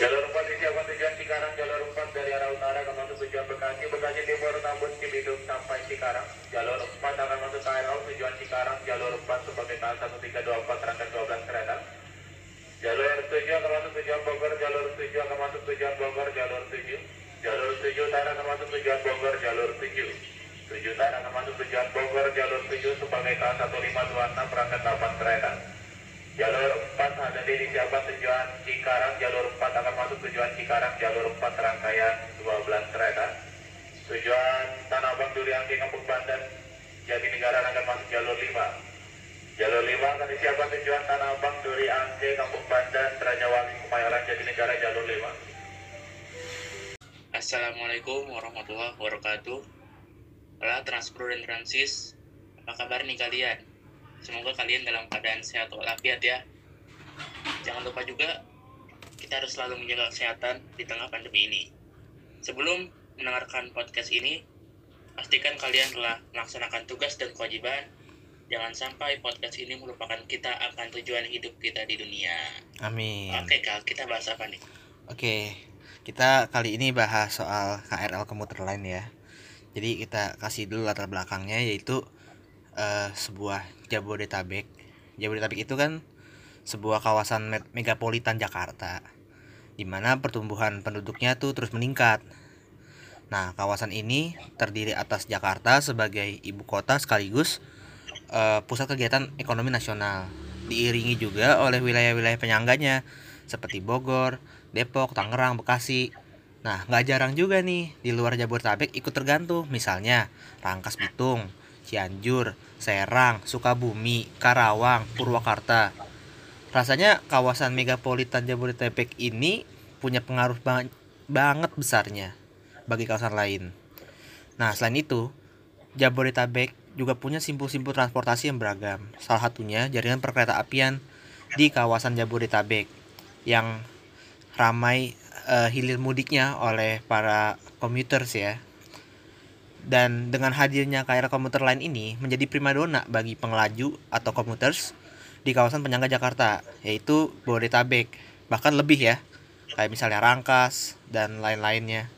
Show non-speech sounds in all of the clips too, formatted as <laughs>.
Jalur 4 disiapkan tujuan Cikarang, jalur 4 dari arah utara akan masuk tujuan Bekasi, Bekasi Timur, Tambun, Cibidung sampai Cikarang. Jalur 4 akan masuk KRL tujuan Cikarang, jalur 4 sebagai KA 1324 rangkaian 12 kereta. Jalur 7 akan masuk tujuan Bogor, jalur 7 akan masuk tujuan Bogor, jalur 7. Jalur 7 utara akan masuk tujuan Bogor, jalur 7. 7 utara akan masuk tujuan Bogor, jalur 7 sebagai KA 1526 rangkaian 8 kereta. Jalur 4 ada di disiapkan tujuan Cikarang, jalur 4 akan masuk tujuan Cikarang, jalur 4 rangkaian 12 kereta. Tujuan Tanah Abang Duri Angke Kampung Banten, Jatinegara akan masuk jalur 5. Jalur 5 akan disiapkan tujuan Tanah Abang Duri Angke Kampung Banten, Rajawangi Kemayoran Jatinegara jalur 5. Assalamualaikum warahmatullahi wabarakatuh. Halo Transpro dan Transis, apa kabar nih kalian? Semoga kalian dalam keadaan sehat walafiat ya. Jangan lupa juga kita harus selalu menjaga kesehatan di tengah pandemi ini. Sebelum mendengarkan podcast ini, pastikan kalian telah melaksanakan tugas dan kewajiban. Jangan sampai podcast ini melupakan kita akan tujuan hidup kita di dunia. Amin. Oke kak, kita bahas apa nih? Oke, kita kali ini bahas soal KRL komuter lain ya. Jadi kita kasih dulu latar belakangnya yaitu eh, sebuah Jabodetabek. Jabodetabek itu kan sebuah kawasan me- megapolitan Jakarta di mana pertumbuhan penduduknya tuh terus meningkat. Nah, kawasan ini terdiri atas Jakarta sebagai ibu kota sekaligus eh, pusat kegiatan ekonomi nasional. Diiringi juga oleh wilayah-wilayah penyangganya seperti Bogor, Depok, Tangerang, Bekasi. Nah, nggak jarang juga nih di luar Jabodetabek ikut tergantung. Misalnya Rangkas Bitung, Cianjur, Serang, Sukabumi, Karawang, Purwakarta. Rasanya kawasan megapolitan Jabodetabek ini punya pengaruh ba- banget besarnya bagi kawasan lain. Nah, selain itu, Jabodetabek juga punya simpul-simpul transportasi yang beragam. Salah satunya jaringan perkereta apian di kawasan Jabodetabek yang ramai eh, hilir mudiknya oleh para commuters ya. Dan dengan hadirnya KRL komuter lain ini menjadi primadona bagi pengelaju atau commuters di kawasan penyangga Jakarta, yaitu Bodetabek. Bahkan lebih ya, kayak misalnya Rangkas dan lain-lainnya.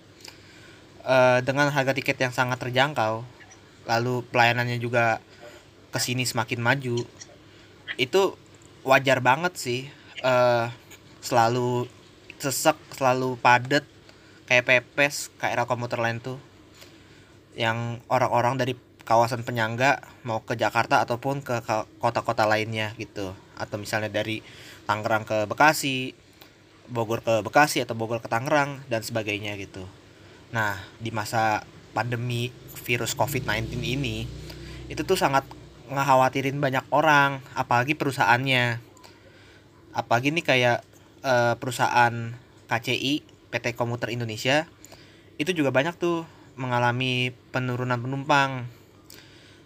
Eh, dengan harga tiket yang sangat terjangkau, lalu pelayanannya juga ke sini semakin maju, itu wajar banget sih. eh selalu sesek, selalu padat kayak pepes KRL komuter lain tuh yang orang-orang dari kawasan penyangga mau ke Jakarta ataupun ke kota-kota lainnya gitu. Atau misalnya dari Tangerang ke Bekasi Bogor ke Bekasi atau Bogor ke Tangerang dan sebagainya gitu. Nah di masa pandemi virus COVID-19 ini itu tuh sangat ngekhawatirin banyak orang apalagi perusahaannya. Apalagi nih kayak eh, perusahaan KCI PT Komuter Indonesia itu juga banyak tuh mengalami penurunan penumpang.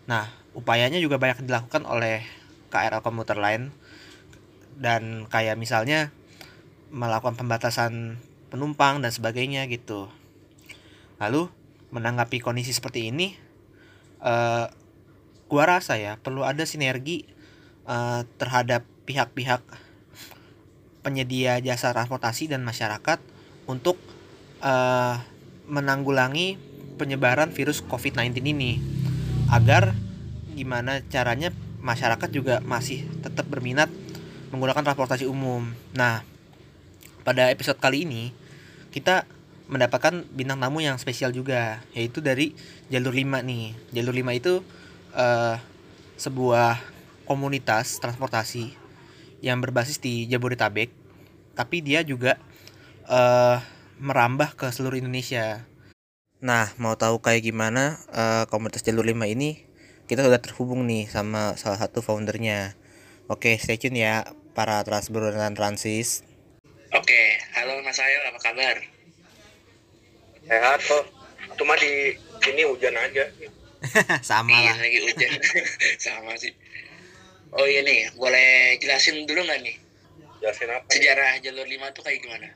Nah, upayanya juga banyak dilakukan oleh KRL komuter lain dan kayak misalnya melakukan pembatasan penumpang dan sebagainya gitu. Lalu menanggapi kondisi seperti ini, eh, gua rasa ya perlu ada sinergi eh, terhadap pihak-pihak penyedia jasa transportasi dan masyarakat untuk eh, menanggulangi penyebaran virus COVID-19 ini agar gimana caranya masyarakat juga masih tetap berminat menggunakan transportasi umum. Nah, pada episode kali ini kita mendapatkan bintang tamu yang spesial juga yaitu dari jalur 5 nih. Jalur 5 itu eh, sebuah komunitas transportasi yang berbasis di Jabodetabek tapi dia juga eh merambah ke seluruh Indonesia. Nah, mau tahu kayak gimana eh, komunitas jalur 5 ini? Kita sudah terhubung nih sama salah satu foundernya. Oke, stay tune ya para Transbro dan Transis. Oke, halo Mas Ayo, apa kabar? sehat kok cuma di sini hujan aja <laughs> sama Iya, lah. lagi hujan. <laughs> Sama sih. Oh iya nih, boleh jelasin dulu nggak nih jelasin apa ya? sejarah jalur 5 tuh kayak gimana? <laughs>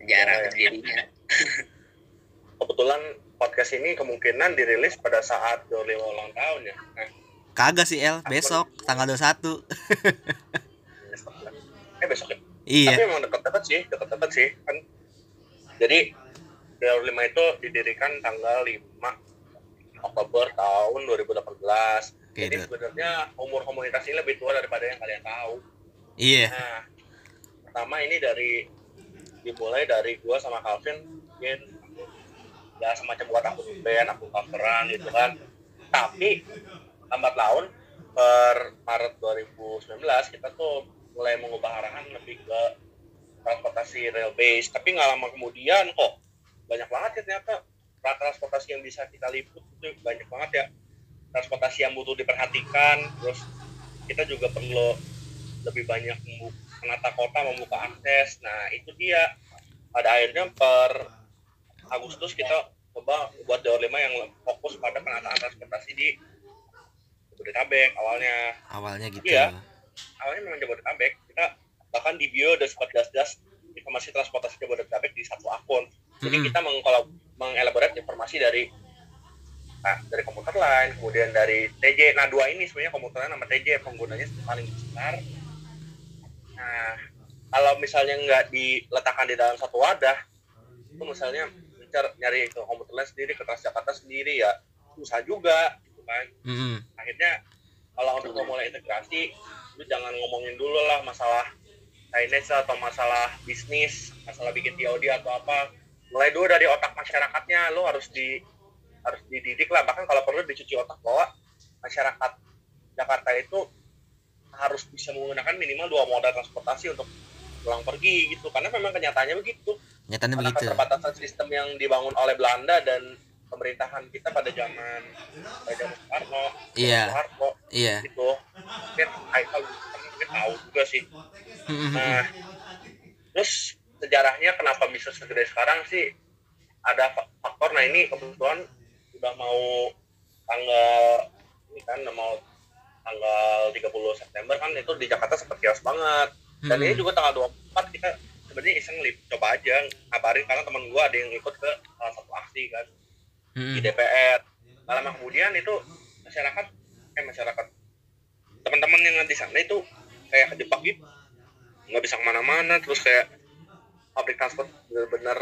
Sejarah Ya, ya. Kebetulan podcast ini kemungkinan dirilis pada saat jalur lima ulang tahun ya. Nah, Kagak sih El, besok tanggal 21. <laughs> eh besok ya? Iya. tapi emang deket-deket sih deket-deket sih. Kan jadi Jalur 5 itu didirikan tanggal 5 Oktober tahun 2018 Oke, jadi sebenarnya umur komunitas ini lebih tua daripada yang kalian tahu. Iya. Nah, pertama ini dari dimulai dari gua sama Calvin mungkin ya semacam buat akun band, akun coveran gitu kan. Tapi lambat laun per Maret 2019 kita tuh mulai mengubah arahan lebih ke transportasi rail base. Tapi nggak lama kemudian kok banyak banget ya ternyata transportasi yang bisa kita liput itu banyak banget ya transportasi yang butuh diperhatikan terus kita juga perlu lebih banyak membu- menata kota membuka akses. Nah itu dia. Pada akhirnya per Agustus kita coba buat jalur 5 yang fokus pada penataan transportasi di Jabodetabek awalnya. Awalnya gitu. Iya. awalnya memang Jabodetabek. Kita bahkan di bio udah sempat jelas-jelas informasi transportasi Jabodetabek di satu akun. Jadi Mm-mm. kita mengkolab mengelaborate informasi dari nah, dari komuter lain kemudian dari TJ nah dua ini sebenarnya komuter lain sama TJ penggunanya paling besar nah kalau misalnya nggak diletakkan di dalam satu wadah itu misalnya mencari nyari ke komuter lain sendiri ke Transjakarta sendiri ya susah juga gitu kan. Mm-mm. akhirnya kalau untuk memulai integrasi lu jangan ngomongin dulu lah masalah finance atau masalah bisnis masalah bikin TOD atau apa. Mulai dulu dari otak masyarakatnya lu harus di harus dididik lah. Bahkan kalau perlu dicuci otak bahwa masyarakat Jakarta itu harus bisa menggunakan minimal dua moda transportasi untuk pulang pergi gitu karena memang kenyataannya begitu Nyatanya karena begitu. keterbatasan sistem yang dibangun oleh Belanda dan pemerintahan kita pada zaman pada zaman Soekarno, Iya. Iya. gitu. Mungkin Haikal mungkin tahu juga sih. Mm-mm. Nah, terus sejarahnya kenapa bisa segede sekarang sih ada fa- faktor. Nah ini kebetulan udah mau tanggal ini kan mau tanggal 30 September kan itu di Jakarta seperti chaos banget. Dan ini Mm-mm. juga tanggal 24 kita sebenarnya iseng lip coba aja ngabarin karena teman gua ada yang ikut ke salah satu aksi kan Mm-mm. di DPR. Nggak lama kemudian itu masyarakat eh masyarakat teman-teman yang di sana itu kayak kejebak gitu nggak bisa ke mana-mana terus kayak public transport benar-benar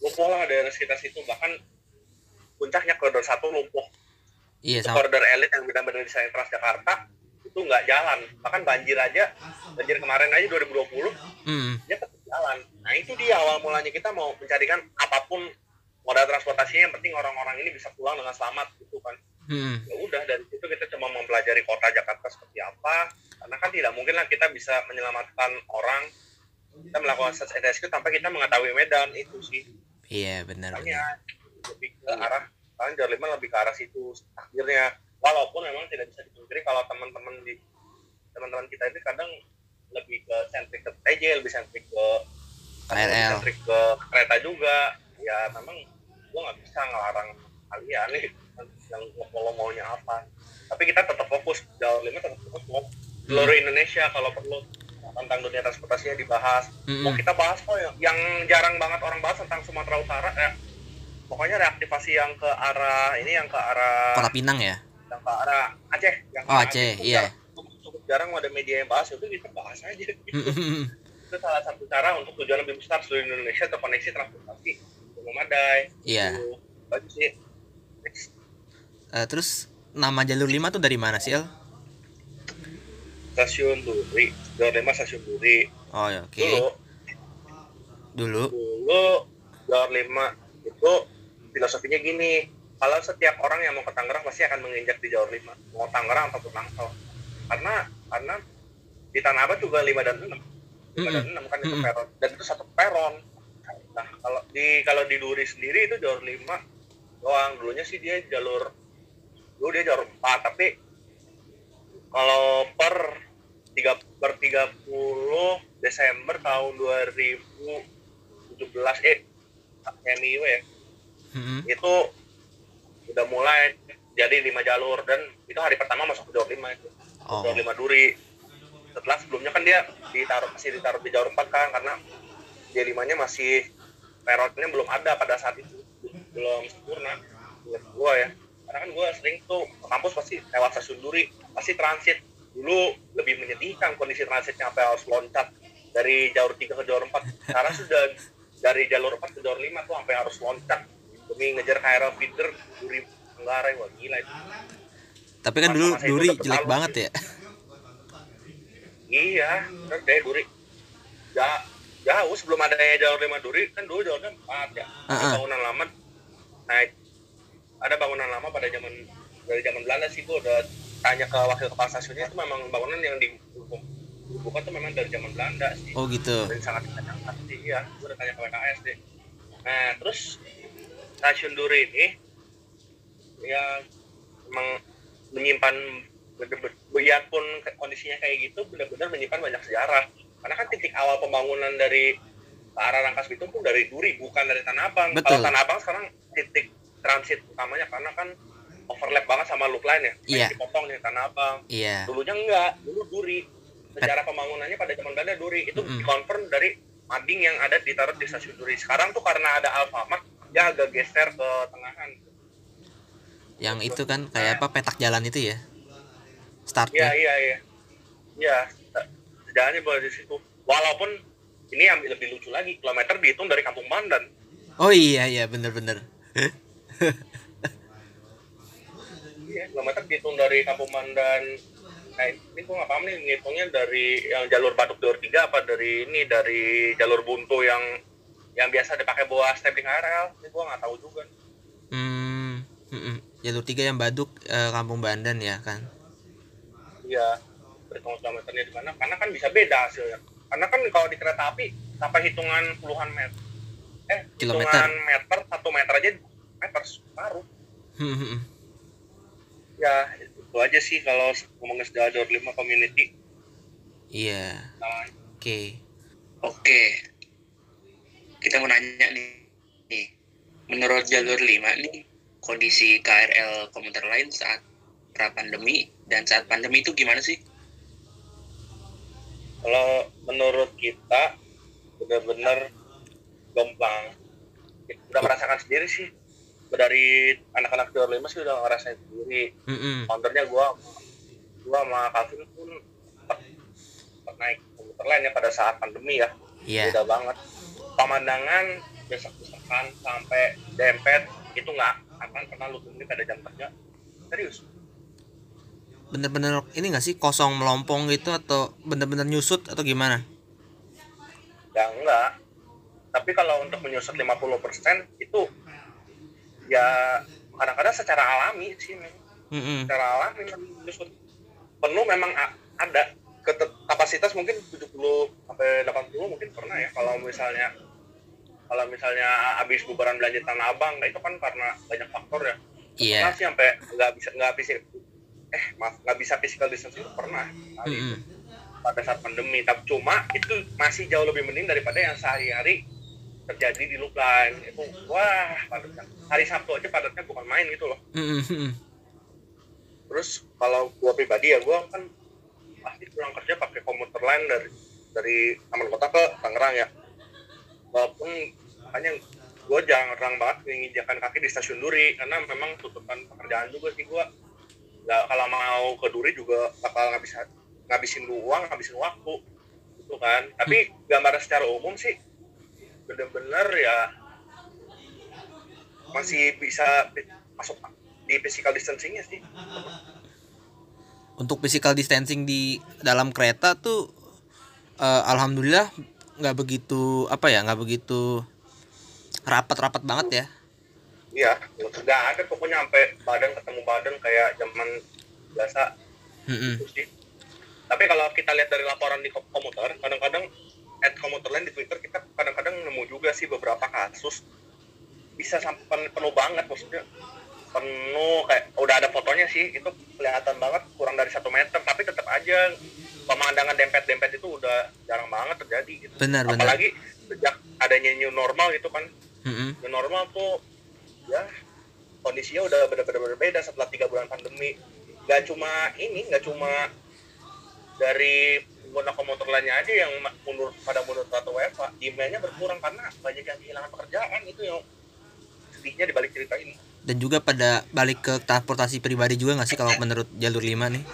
lumpuh lah daerah sekitar situ bahkan puncaknya koridor satu lumpuh Iya sama. koridor elit yang benar-benar di Transjakarta itu nggak jalan bahkan banjir aja banjir kemarin aja 2020 Mm. dia tetap jalan. Nah itu dia awal mulanya kita mau mencarikan apa pun moda transportasinya yang penting orang-orang ini bisa pulang dengan selamat gitu kan. Mm. Ya udah dari situ kita cuma mempelajari kota Jakarta seperti apa. Karena kan tidak mungkin lah kita bisa menyelamatkan orang kita melakukan search and rescue tanpa kita mengetahui medan itu sih. Iya benar. benar. Makanya lebih ke arah jalur lima lebih ke arah situ akhirnya walaupun memang tidak bisa dipungkiri kalau teman-teman di teman-teman kita ini kadang lebih ke sentrik ke TJ lebih sentrik ke KRL. sentrik ke kereta juga. Ya memang gua nggak bisa ngelarang kalian nih yang kalau maunya apa. Tapi kita tetap fokus jalur lima tetap fokus mau seluruh Indonesia kalau perlu tentang dunia transportasinya dibahas. Mau Mm-mm. kita bahas kok yang, yang jarang banget orang bahas tentang Sumatera Utara ya pokoknya reaktivasi yang ke arah ini yang ke arah Kota Pinang ya. yang ke arah Aceh yang Oh, Aceh, itu iya. cukup jarang ada media yang bahas itu kita bahas aja itu salah satu cara untuk tujuan lebih besar seluruh Indonesia terkoneksi transportasi memadai Iya. Gitu. bagus sih. Eh, terus nama jalur 5 tuh dari mana sih El? stasiun Duri jalur lima stasiun Duri Oh ya, oke. dulu Dulu. dulu jalur lima itu filosofinya gini kalau setiap orang yang mau ke Tangerang pasti akan menginjak di jalur lima mau Tangerang ataupun Tangsel karena karena di Tanah Abang juga lima dan enam. Lima dan enam kan itu Mm-mm. peron dan itu satu peron. Nah kalau di kalau di Duri sendiri itu jalur lima doang. Dulunya sih dia jalur dulu dia jalur empat tapi kalau per tiga per 30 Desember tahun 2017 eh MIU ya Mm-mm. itu udah mulai jadi lima jalur dan itu hari pertama masuk ke jalur lima itu. Oh. jalur lima duri. Setelah sebelumnya kan dia ditaruh masih ditaruh di jalur empat kan karena J limanya masih peronnya belum ada pada saat itu. Belum sempurna. Menurut gua ya. Karena kan gua sering tuh ke kampus pasti lewat stasiun duri pasti transit. Dulu lebih menyedihkan kondisi transitnya sampai harus loncat dari jalur 3 ke jalur 4 sekarang sudah dari jalur 4 ke jalur 5 tuh sampai harus loncat demi ngejar KRL feeder Duri Manggarai wah gila itu. Tapi kan dulu Masa Duri jelek banget ya. iya bener deh Duri. Ja, jauh sebelum adanya jalur 5 Duri kan dulu jalurnya 4 ya. Ada ah. bangunan lama nah ada bangunan lama pada zaman dari zaman Belanda sih gua udah tanya ke wakil kepala stasiunnya itu memang bangunan yang dibuka tuh memang dari zaman Belanda sih. Oh gitu. dan sangat sangat sih iya. Gue udah tanya ke WKS deh. Nah terus stasiun Duri ini ya emang menyimpan biarpun ke- kondisinya kayak gitu benar-benar menyimpan banyak sejarah karena kan titik awal pembangunan dari arah Rangkas Bitung tuh dari Duri bukan dari Tanah Abang Betul. kalau Tanah Abang sekarang titik transit utamanya karena kan overlap banget sama loop line ya. Kayak dipotong nih Tanah Abang Iya. dulunya enggak dulu Duri sejarah pembangunannya pada zaman Belanda Duri itu Mm-mm. dikonfirm dari mading yang ada ditaruh di stasiun Duri sekarang tuh karena ada Alfamart dia agak geser ke tengahan Yang itu kan kayak apa petak jalan itu ya. iya Startnya. iya iya iya sejarahnya boleh di situ walaupun ini yang lebih lucu lagi kilometer dihitung dari Kampung Bandan Oh iya iya bener-bener. <laughs> iya kilometer dihitung dari Kampung Bandan nah ini gue nggak paham nih ngitungnya dari yang jalur Batuk jalur 3 apa dari ini dari jalur buntu yang yang biasa dipakai buat stepping KRL ini gue nggak tahu juga Hmm. mm-mm. Jalur tiga yang Baduk eh, Kampung Bandan ya kan. Iya, berhitung kilometernya di mana? Karena kan bisa beda hasilnya. Karena kan kalau di kereta api sampai hitungan puluhan meter, eh Kilometer. hitungan meter satu meter aja meter baru. Hmm, hmm, hmm. Ya itu aja sih kalau ngomongin sejarah jalur lima community. Iya. Nah, Oke. Oke. Kita mau nanya nih. nih. Menurut jalur 5 nih, kondisi KRL komuter lain saat pra pandemi dan saat pandemi itu gimana sih? kalau menurut kita benar-benar gemplang. Kita udah merasakan sendiri sih. Dari anak-anak jalur lima sih udah ngerasain sendiri. Mm-mm. counternya gua gua sama Calvin pun naik komuter lain ya pada saat pandemi ya Iya. beda banget pemandangan besok-besokan sampai dempet itu nggak akan pernah lu temui pada jam kerja serius Bener-bener ini gak sih kosong melompong gitu atau bener-bener nyusut atau gimana? ya enggak tapi kalau untuk menyusut 50% itu ya kadang-kadang secara alami sih memang. Mm-mm. secara alami menyusut penuh memang ada kapasitas mungkin 70 sampai 80 mungkin pernah ya kalau misalnya kalau misalnya habis bubaran belanja Tanah Abang nah itu kan karena banyak faktor ya. Iya. pernah sih sampai nggak bisa nggak bisa eh maaf nggak bisa physical distancing itu pernah. Kali itu Mm-mm. pada saat pandemi. Tapi cuma itu masih jauh lebih mending daripada yang sehari-hari terjadi di loop line itu wah padatnya. Hari Sabtu aja padatnya bukan main gitu loh. Mm-mm, mm-mm. terus kalau gua pribadi ya gua kan pasti pulang kerja pakai komuter lain dari dari Taman Kota ke Tangerang ya. Walaupun makanya gua jarang banget menginjakan kaki di stasiun Duri karena memang tutupan pekerjaan juga sih gua. Nggak kalau mau ke Duri juga bakal ngabis ngabisin uang ngabisin waktu gitu kan. Tapi gambaran secara umum sih bener-bener ya masih bisa masuk di physical distancingnya sih. Untuk physical distancing di dalam kereta tuh eh, alhamdulillah nggak begitu apa ya nggak begitu rapat-rapat banget ya. Iya, nggak ada pokoknya sampai badan ketemu badan kayak zaman biasa itu sih. Tapi kalau kita lihat dari laporan di kom- komuter, kadang-kadang at komuter lain di Twitter kita kadang-kadang nemu juga sih beberapa kasus bisa sampai pen- penuh banget maksudnya penuh kayak udah ada fotonya sih itu kelihatan banget kurang dari satu meter tapi tetap aja pemandangan dempet-dempet itu udah jarang banget terjadi gitu. Benar benar. apalagi sejak adanya new normal gitu kan New normal tuh ya kondisinya udah benar-benar berbeda setelah tiga bulan pandemi. Nggak cuma ini nggak cuma dari pengguna komuter lainnya aja yang mundur pada mundur rata WFA demandnya berkurang karena banyak yang kehilangan pekerjaan itu yang sedihnya di balik cerita ini Dan juga pada balik ke transportasi pribadi juga nggak sih kalau menurut jalur 5 nih?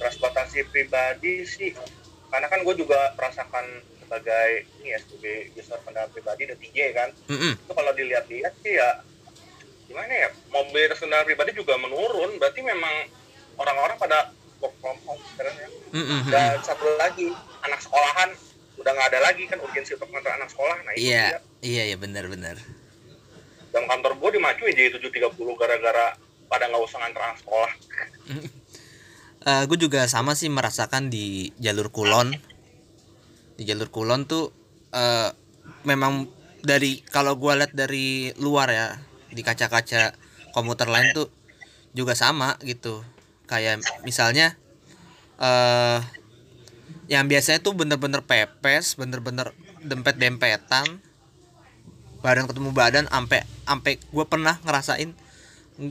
transportasi pribadi sih karena kan gue juga merasakan sebagai ini ya sebagai user kendaraan pribadi dan TJ kan Mm-mm. itu kalau dilihat-lihat sih ya gimana ya mobil kendaraan pribadi juga menurun berarti memang orang-orang pada work from home sekarang ya Mm-mm. dan satu lagi anak sekolahan udah nggak ada lagi kan urgensi untuk mengantar anak sekolah nah itu Iya, iya, iya benar-benar. dan kantor gue dimacuin jadi 730 gara-gara pada nggak usah ngantar anak sekolah Eh gue juga sama sih merasakan di jalur Kulon. Di jalur Kulon tuh eh memang dari kalau gue lihat dari luar ya di kaca-kaca komuter lain tuh juga sama gitu. Kayak misalnya eh yang biasanya tuh bener-bener pepes, bener-bener dempet-dempetan, badan ketemu badan, ampe ampe gue pernah ngerasain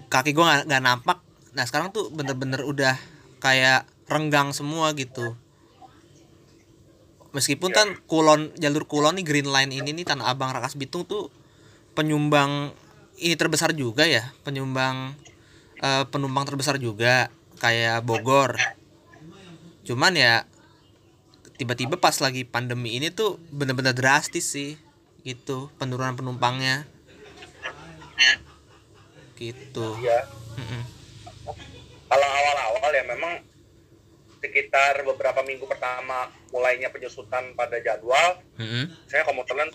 kaki gue nggak nampak. Nah sekarang tuh bener-bener udah kayak renggang semua gitu. Meskipun kan kulon jalur kulon nih Green Line ini nih Tanah Abang Rakas Bitung tuh penyumbang ini terbesar juga ya penyumbang eh, penumpang terbesar juga kayak Bogor. Cuman ya tiba-tiba pas lagi pandemi ini tuh bener-bener drastis sih gitu penurunan penumpangnya gitu. ya kalau awal-awal ya memang sekitar beberapa minggu pertama mulainya penyusutan pada jadwal Mm-mm. saya komuter lain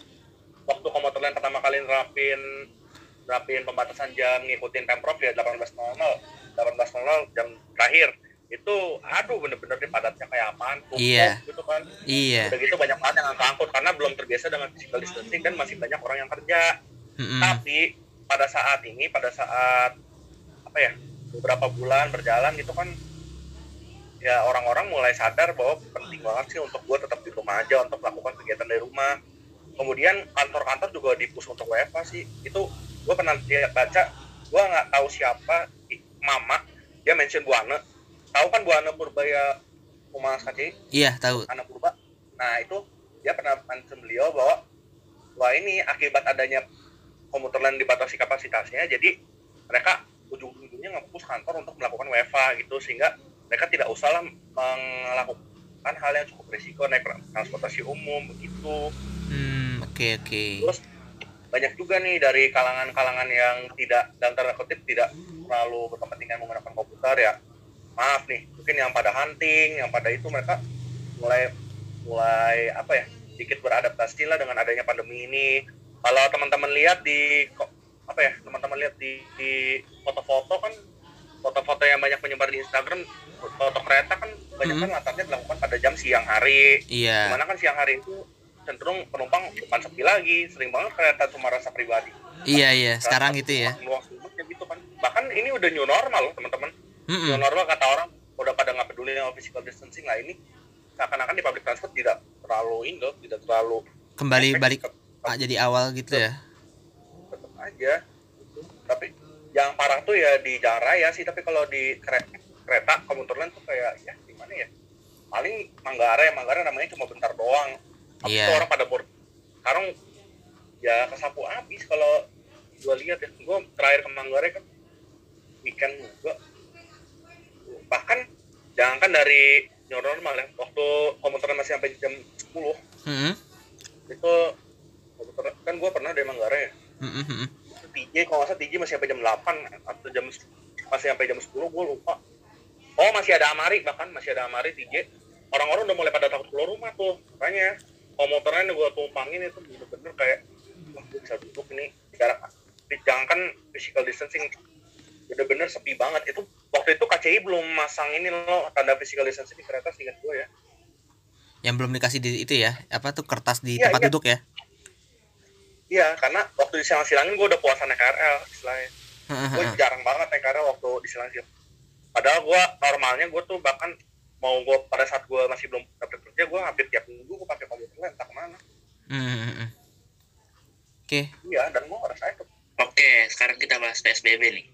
waktu komuter lain pertama kali nerapin nerapin pembatasan jam ngikutin pemprov ya 18.00 18.00 jam terakhir itu aduh bener-bener di padatnya kayak apaan tumpuk Iya. gitu kan Iya. udah gitu banyak banget yang angka angkut karena belum terbiasa dengan physical distancing dan masih banyak orang yang kerja Mm-mm. tapi pada saat ini pada saat apa ya beberapa bulan berjalan gitu kan ya orang-orang mulai sadar bahwa penting banget sih untuk gue tetap di rumah aja untuk melakukan kegiatan dari rumah kemudian kantor-kantor juga dipus untuk WFH sih itu gue pernah lihat baca gue nggak tahu siapa mama dia mention Buana tahu kan Buana Purbaya Umas KCI Iya tahu. anak purba. Nah itu dia pernah mention beliau bahwa wah ini akibat adanya komuter lain dibatasi kapasitasnya, jadi mereka ujung-ujungnya ngepus kantor untuk melakukan WFA gitu sehingga mereka tidak usahlah melakukan hal yang cukup risiko naik transportasi umum begitu. Hmm, oke oke. Terus banyak juga nih dari kalangan-kalangan yang tidak dalam tanda kutip tidak terlalu berkepentingan menggunakan komputer ya maaf nih mungkin yang pada hunting yang pada itu mereka mulai mulai apa ya sedikit beradaptasi lah dengan adanya pandemi ini kalau teman-teman lihat di apa ya teman-teman lihat di, di foto-foto kan foto-foto yang banyak menyebar di Instagram foto kereta kan banyak kan latarnya dilakukan pada jam siang hari Iya. Di mana kan siang hari itu cenderung penumpang bukan sepi lagi, sering banget kereta cuma rasa pribadi. Iya iya. Sekarang gitu ya. Gitu kan. Bahkan ini udah new normal loh teman-teman. New normal kata orang udah pada nggak peduli sama physical distancing lah ini seakan-akan di public transport tidak terlalu indo, tidak terlalu Kembali efek, balik tetap, ah, jadi awal gitu ya. tetap aja. gitu. Tapi yang parah tuh ya di jalan raya sih, tapi kalau di kereta, kereta komuter lain tuh kayak ya gimana ya? Paling Manggarai, Manggarai namanya cuma bentar doang. Tapi tuh orang pada bor sekarang ya kesapu habis kalau gua lihat ya gua terakhir ke Manggarai kan weekend juga bahkan jangankan dari new normal ya waktu komuter masih sampai jam 10 Mm-mm. itu komuter kan gua pernah dari Manggarai ya Mm-mm, mm-mm. TJ kalau nggak salah TJ masih sampai jam 8 atau jam masih sampai jam 10 gue lupa oh masih ada Amari bahkan masih ada Amari TJ orang-orang udah mulai pada takut keluar rumah tuh makanya komuternya gue tumpangin itu bener-bener kayak wah gue bisa duduk ini sekarang jangankan physical distancing bener-bener sepi banget itu waktu itu KCI belum masang ini loh tanda physical distancing di kereta seingat gue ya Yang belum dikasih di itu ya. Apa tuh kertas di Iya, tempat iya. duduk ya? Iya karena waktu di silang-silangin gue udah puasa naik KRL istilahnya gue jarang banget naik KRL waktu di Silang-Silang. Padahal gue normalnya gue tuh bahkan mau gue pada saat gue masih belum dapet kerja gue hampir tiap minggu gue pakai komuter lain entah ke mana. Mm-mm. Oke. Iya dan gue ngerasain tuh. Oke, sekarang kita bahas PSBB nih.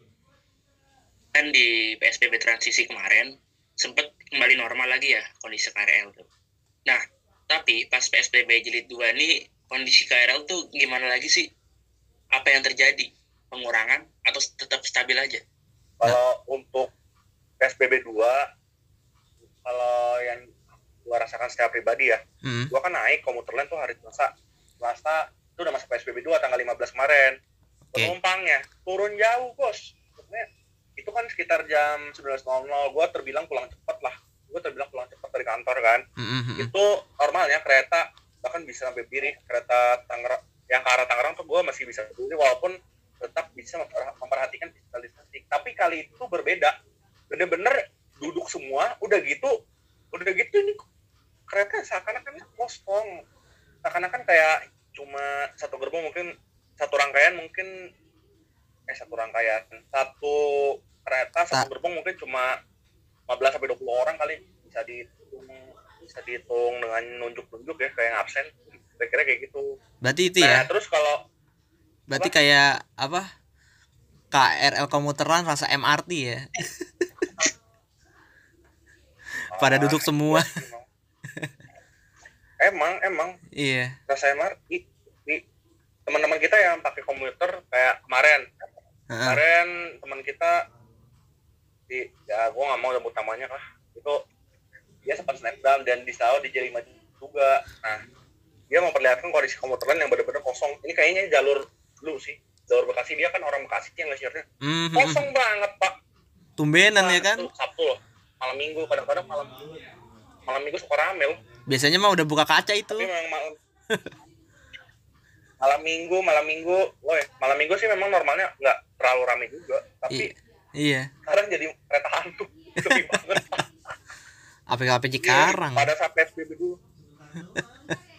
Kan di PSBB transisi kemarin sempat kembali normal lagi ya kondisi KRL tuh. Nah, tapi pas PSBB jilid 2 nih kondisi KRL tuh gimana lagi sih? Apa yang terjadi? Pengurangan atau tetap stabil aja? Kalau untuk PSBB 2 kalau yang gua rasakan secara pribadi ya Hmm. gua kan naik komuter lain tuh hari Selasa Selasa itu udah masuk PSBB 2 tanggal 15 kemarin Oke. penumpangnya turun jauh bos Maksudnya, itu kan sekitar jam 19.00 gua terbilang pulang cepet lah gua terbilang pulang cepet dari kantor kan hmm, hmm. itu normalnya kereta bahkan bisa sampai biri kereta Tangerang yang ke arah Tangerang tuh gue masih bisa berdiri walaupun tetap bisa memper- memperhatikan distancing tapi kali itu berbeda. Bener-bener duduk semua udah gitu udah gitu ini kereta seakan-akan kosong. Seakan-akan kayak cuma satu gerbong mungkin satu rangkaian mungkin eh satu rangkaian. Satu kereta satu gerbong mungkin cuma 15 sampai 20 orang kali bisa dihitung bisa dihitung dengan nunjuk-nunjuk ya kayak absen kira-kira kayak gitu Berarti itu nah ya. terus kalau Berarti kayak apa? KRL komuteran rasa MRT ya. <laughs> Pada ah, duduk semua. emang emang Iya. rasa MRT teman-teman kita yang pakai komuter kayak kemarin kemarin teman kita di ya gua nggak mau sebut namanya lah itu dia sempat snapgram dan di Sao di Jelima juga. Nah dia memperlihatkan kondisi komuter lain yang benar-benar kosong. Ini kayaknya jalur lu sih jalur Bekasi. Dia kan orang Bekasi yang nge-share-nya Hmm, hmm, hmm. kosong banget pak. Tumbenan ya kan? Sabtu, Sabtu loh malam minggu kadang-kadang malam malam minggu suka rame loh. Biasanya mah udah buka kaca itu. tapi memang malam <laughs> malam minggu malam minggu woi malam minggu sih memang normalnya nggak terlalu rame juga. Tapi I- iya. sekarang jadi kereta hantu. Sepi banget <laughs> APKP Iya, Cikarang. pada saat PSBB dulu <laughs>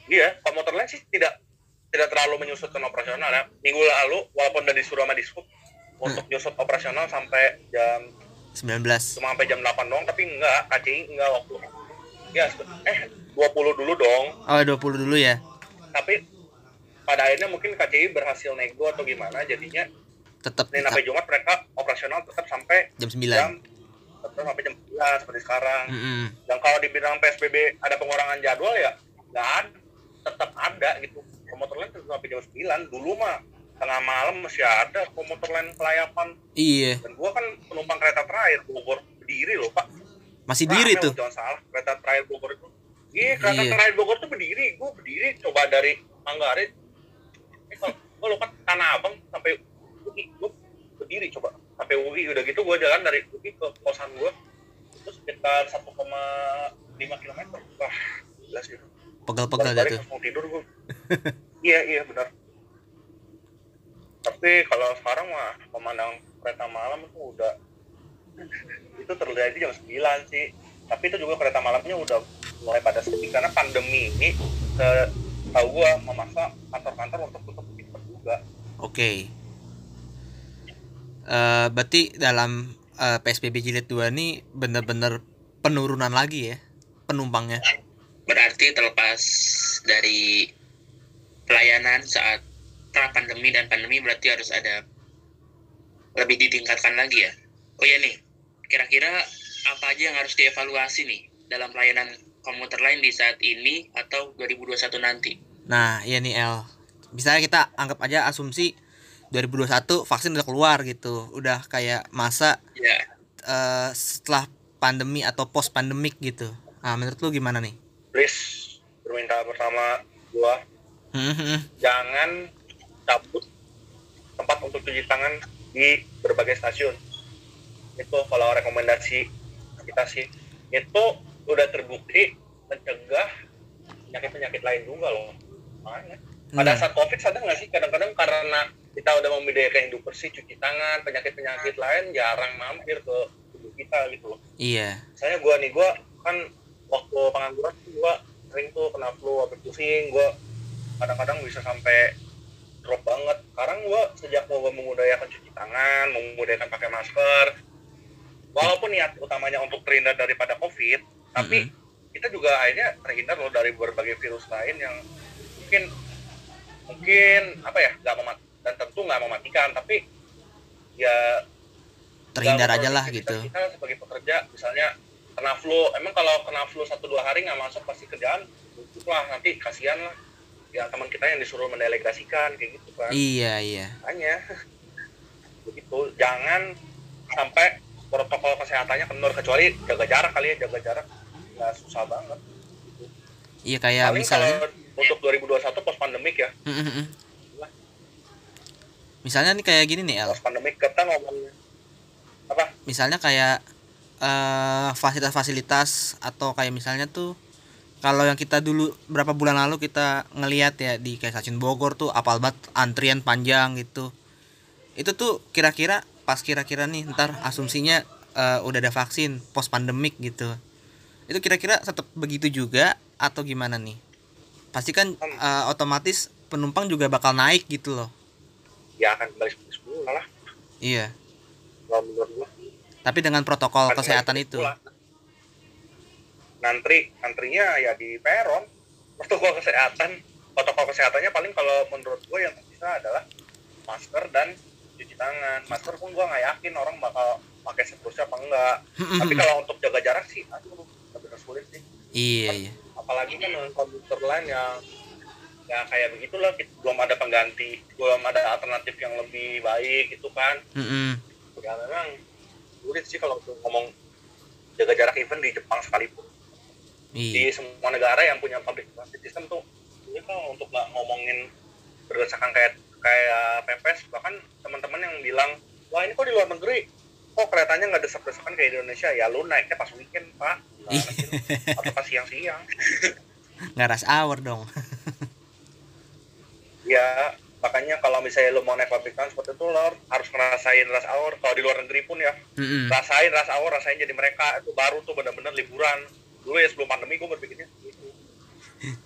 iya komuter lain sih tidak tidak terlalu menyusutkan operasional ya minggu lalu walaupun udah disuruh sama dishub untuk nyusut operasional sampai jam 19. cuma sampai jam 8 doang tapi enggak KCI enggak waktu ya eh 20 dulu dong Oh, 20 dulu ya. tapi pada akhirnya mungkin KCI berhasil nego atau gimana jadinya Tetap Senin sampai Jumat mereka operasional tetap sampai jam 9. jam tetap sampai jam 11 seperti sekarang. Mm-mm. yang kalau dibilang PSBB ada pengurangan jadwal ya nggak ada tetap ada gitu. Komuter lain tetap sampai jam 9 dulu mah tengah malam masih ada komuter lain kelayapan. Iya, dan gua kan penumpang kereta terakhir Bogor berdiri loh pak. Masih diri Rame tuh. jangan salah kereta terakhir Bogor itu. Iya kereta Iya. terakhir Bogor tuh berdiri gua berdiri coba dari Manggarai. Eh, kalau gua lupa Tanah Abang sampai gua berdiri coba sampai UI udah gitu gua jalan dari UI ke kosan gua. Terus sekitar 1,5 km wah jelas ya Pegal-pegal dah tuh. mau tidur gua. <laughs> Iya iya benar. Tapi kalau sekarang mah memandang kereta malam itu udah itu terjadi jam 9 sih. Tapi itu juga kereta malamnya udah mulai pada sepi karena pandemi ini tahu gua memaksa kantor-kantor untuk tutup tutup juga. Oke. Eh berarti dalam eh, PSBB jilid 2 ini bener-bener penurunan lagi ya penumpangnya. Berarti terlepas dari pelayanan saat pra pandemi dan pandemi berarti harus ada lebih ditingkatkan lagi ya. Oh ya nih, kira-kira apa aja yang harus dievaluasi nih dalam pelayanan komuter lain di saat ini atau 2021 nanti? Nah, iya nih El. Misalnya kita anggap aja asumsi 2021 vaksin udah keluar gitu. Udah kayak masa Ya, eh, setelah pandemi atau post pandemik gitu. Nah, menurut lu gimana nih? please permintaan pertama gua Hmm, hmm, hmm. jangan cabut tempat untuk cuci tangan di berbagai stasiun itu kalau rekomendasi kita sih itu udah terbukti mencegah penyakit-penyakit lain juga loh makanya pada Nah, saat covid sadar nggak sih? Kadang-kadang karena kita udah membidayakan hidup bersih cuci tangan penyakit-penyakit lain jarang mampir ke tubuh kita gitu. Loh iya. saya gua nih gua kan waktu pengangguran gua sering tuh kena flu atau pusing gua kadang-kadang bisa sampai drop banget. Sekarang gua sejak gua mengudayakan cuci tangan mengudayakan pakai masker walaupun niat utamanya untuk terhindar daripada covid tapi kita juga akhirnya terhindar loh dari berbagai virus lain yang mungkin mungkin apa ya nggak memat dan tentu nggak mematikan tapi ya Terhindar aja lah gitu. Kita sebagai pekerja, misalnya kena flu, emang kalau kena flu satu dua hari nggak masuk pasti kerjaan tutup lah nanti kasihan lah ya teman kita yang disuruh mendelegasikan kayak gitu kan Iya, iya. hanya <laughs> begitu jangan sampai protokol kesehatannya kendor kecuali jaga jarak kali ya jaga jarak nggak susah banget iya kayak paling misalnya kalau untuk 2021 pos pandemik ya. Mm, mm, mm. misalnya nih kayak gini nih El pos pandemik kita ngomong apa? Misalnya kayak eh, fasilitas-fasilitas atau kayak misalnya tuh kalau yang kita dulu berapa bulan lalu kita ngelihat ya di kayak stasiun Bogor tuh apal banget antrian panjang gitu. Itu tuh kira-kira pas kira-kira nih ntar asumsinya eh, udah ada vaksin post pandemik gitu. Itu kira-kira tetap begitu juga atau gimana nih pasti kan eh, otomatis penumpang juga bakal naik gitu loh. Ya akan kembali seperti semula lah. Iya. Kalau menurut gua. Tapi dengan protokol Akan kesehatan itu. ngantri antrinya ya di peron. Protokol kesehatan. Protokol kesehatannya paling kalau menurut gue yang bisa adalah masker dan cuci tangan. Masker pun gue nggak yakin orang bakal pakai seterusnya apa enggak. Tapi kalau untuk jaga jarak sih aduh benar sulit sih. Iya iya apalagi kan dengan komputer lain yang ya kayak begitulah kita- belum ada pengganti belum ada alternatif yang lebih baik itu kan. Mm-mm. ya memang sulit sih kalau ngomong jaga jarak event di Jepang sekalipun. Di iya. semua negara yang punya public transit system tuh ini kalau untuk nggak ngomongin berdasarkan kayak kayak pepes bahkan teman-teman yang bilang wah ini kok di luar negeri kok keretanya nggak desak-desakan kayak di Indonesia? Ya lu naiknya pas weekend pak. Sih lu? atau pas siang-siang. <laughs> Nggak rush hour dong. <laughs> Ya makanya kalau misalnya lu mau naik public transport itu lo harus ngerasain rush hour. Kalau di luar negeri pun ya Mm-mm. rasain rush hour rasain jadi mereka. Itu baru tuh bener-bener liburan. Dulu ya sebelum pandemi gue berpikirnya gitu. <laughs>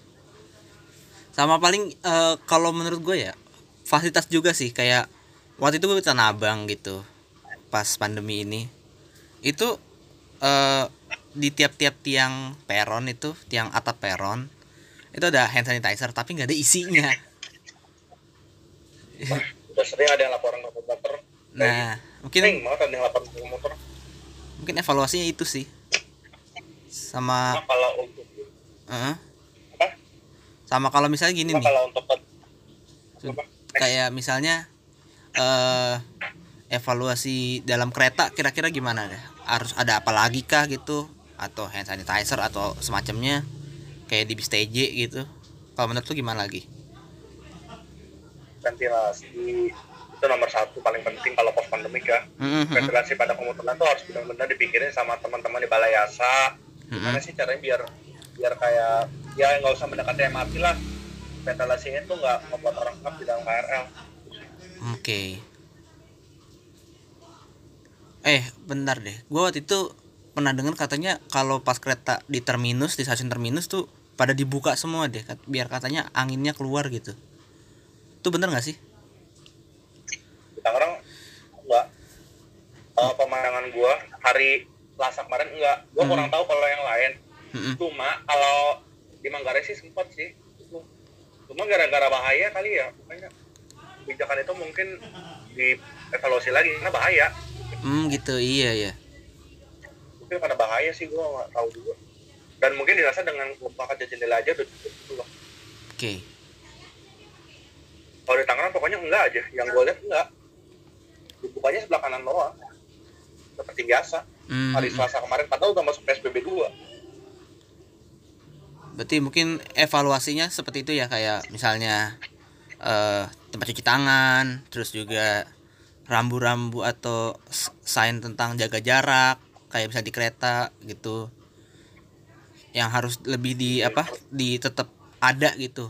Sama paling eh, kalau menurut gue ya fasilitas juga sih. Kayak waktu itu gue ke Tanah Abang gitu pas pandemi ini. Itu eh, di tiap-tiap tiang peron itu tiang atap peron itu ada hand sanitizer tapi nggak ada isinya. Udah sering ada yang laporan ke komputer nah sering mungkin banget ada yang laporan ke komputer mungkin evaluasinya itu sih. Sama Nah, kalau untuk eh, apa? sama kalau misalnya gini Nah, nih. kalau untuk apa? kayak misalnya eh evaluasi dalam kereta kira-kira gimana deh? Harus ada apa lagi kah gitu? Atau hand sanitizer atau semacamnya? Kayak di bis TJ gitu. Kalau menurut lu gimana lagi? Ventilasi itu nomor satu paling penting kalau pos pandemik ya. Mm-mm, ventilasi pada komuter tuh harus benar-benar dipikirin sama teman-teman di balai yasa. Gimana mm-mm. sih caranya biar biar kayak ya nggak usah mendekati MRT lah. Ventilasinya tuh nggak membuat orang ngap di dalam KRL oke eh bentar deh. Gua waktu itu pernah dengar katanya kalau pas kereta di terminus di stasiun terminus tuh pada dibuka semua deh biar katanya anginnya keluar gitu. Itu bener nggak sih? Tangerang enggak. Eh, pemandangan gua hari Selasa kemarin enggak. Gua Hmm. kurang tahu kalau yang lain. Mm-mm. cuma kalau di Manggarai sih sempat sih. Cuma gara-gara bahaya kali ya. Makanya kebijakan itu mungkin dievaluasi lagi karena bahaya. Hmm gitu. Iya ya. mungkin karena bahaya sih gua nggak tahu juga. Dan mungkin dirasa dengan membuka kaca jendela aja udah cukup gitu loh. Oke. kalau di Tangerang pokoknya enggak aja. Yang gua lihat enggak. Dibukanya sebelah kanan doang. Seperti biasa. Hmm, hari hmm, Selasa kemarin padahal udah masuk PSBB 2 Berarti mungkin evaluasinya seperti itu ya kayak misalnya eh tempat cuci tangan, terus juga rambu-rambu atau sign tentang jaga jarak kayak bisa di kereta gitu. Yang harus lebih di apa? di tetap ada gitu.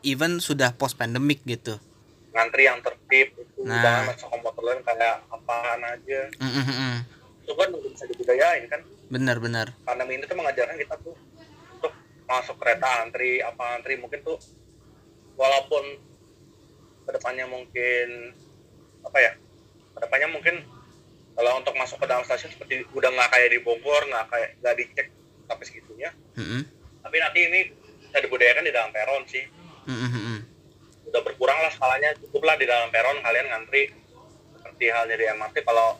Even sudah post pandemic gitu. ngantri yang tertib itu Nah. jangan masuk komputer lain kayak apaan aja Mm, mm, mm, mm. itu kan udah bisa dibudayain kan Bener bener. pandemi ini tuh mengajarkan kita tuh untuk masuk kereta antri apa antri mungkin tuh walaupun ke depannya mungkin apa ya ke depannya mungkin kalau untuk masuk ke dalam stasiun seperti udah nggak kayak di Bogor nggak kayak nggak dicek sampai segitunya Mm, mm. tapi nanti ini bisa dibudayakan di dalam peron sih Mm, mm, mm, mm. udah berkurang lah skalanya cukuplah di dalam peron kalian ngantri seperti halnya di MRT kalau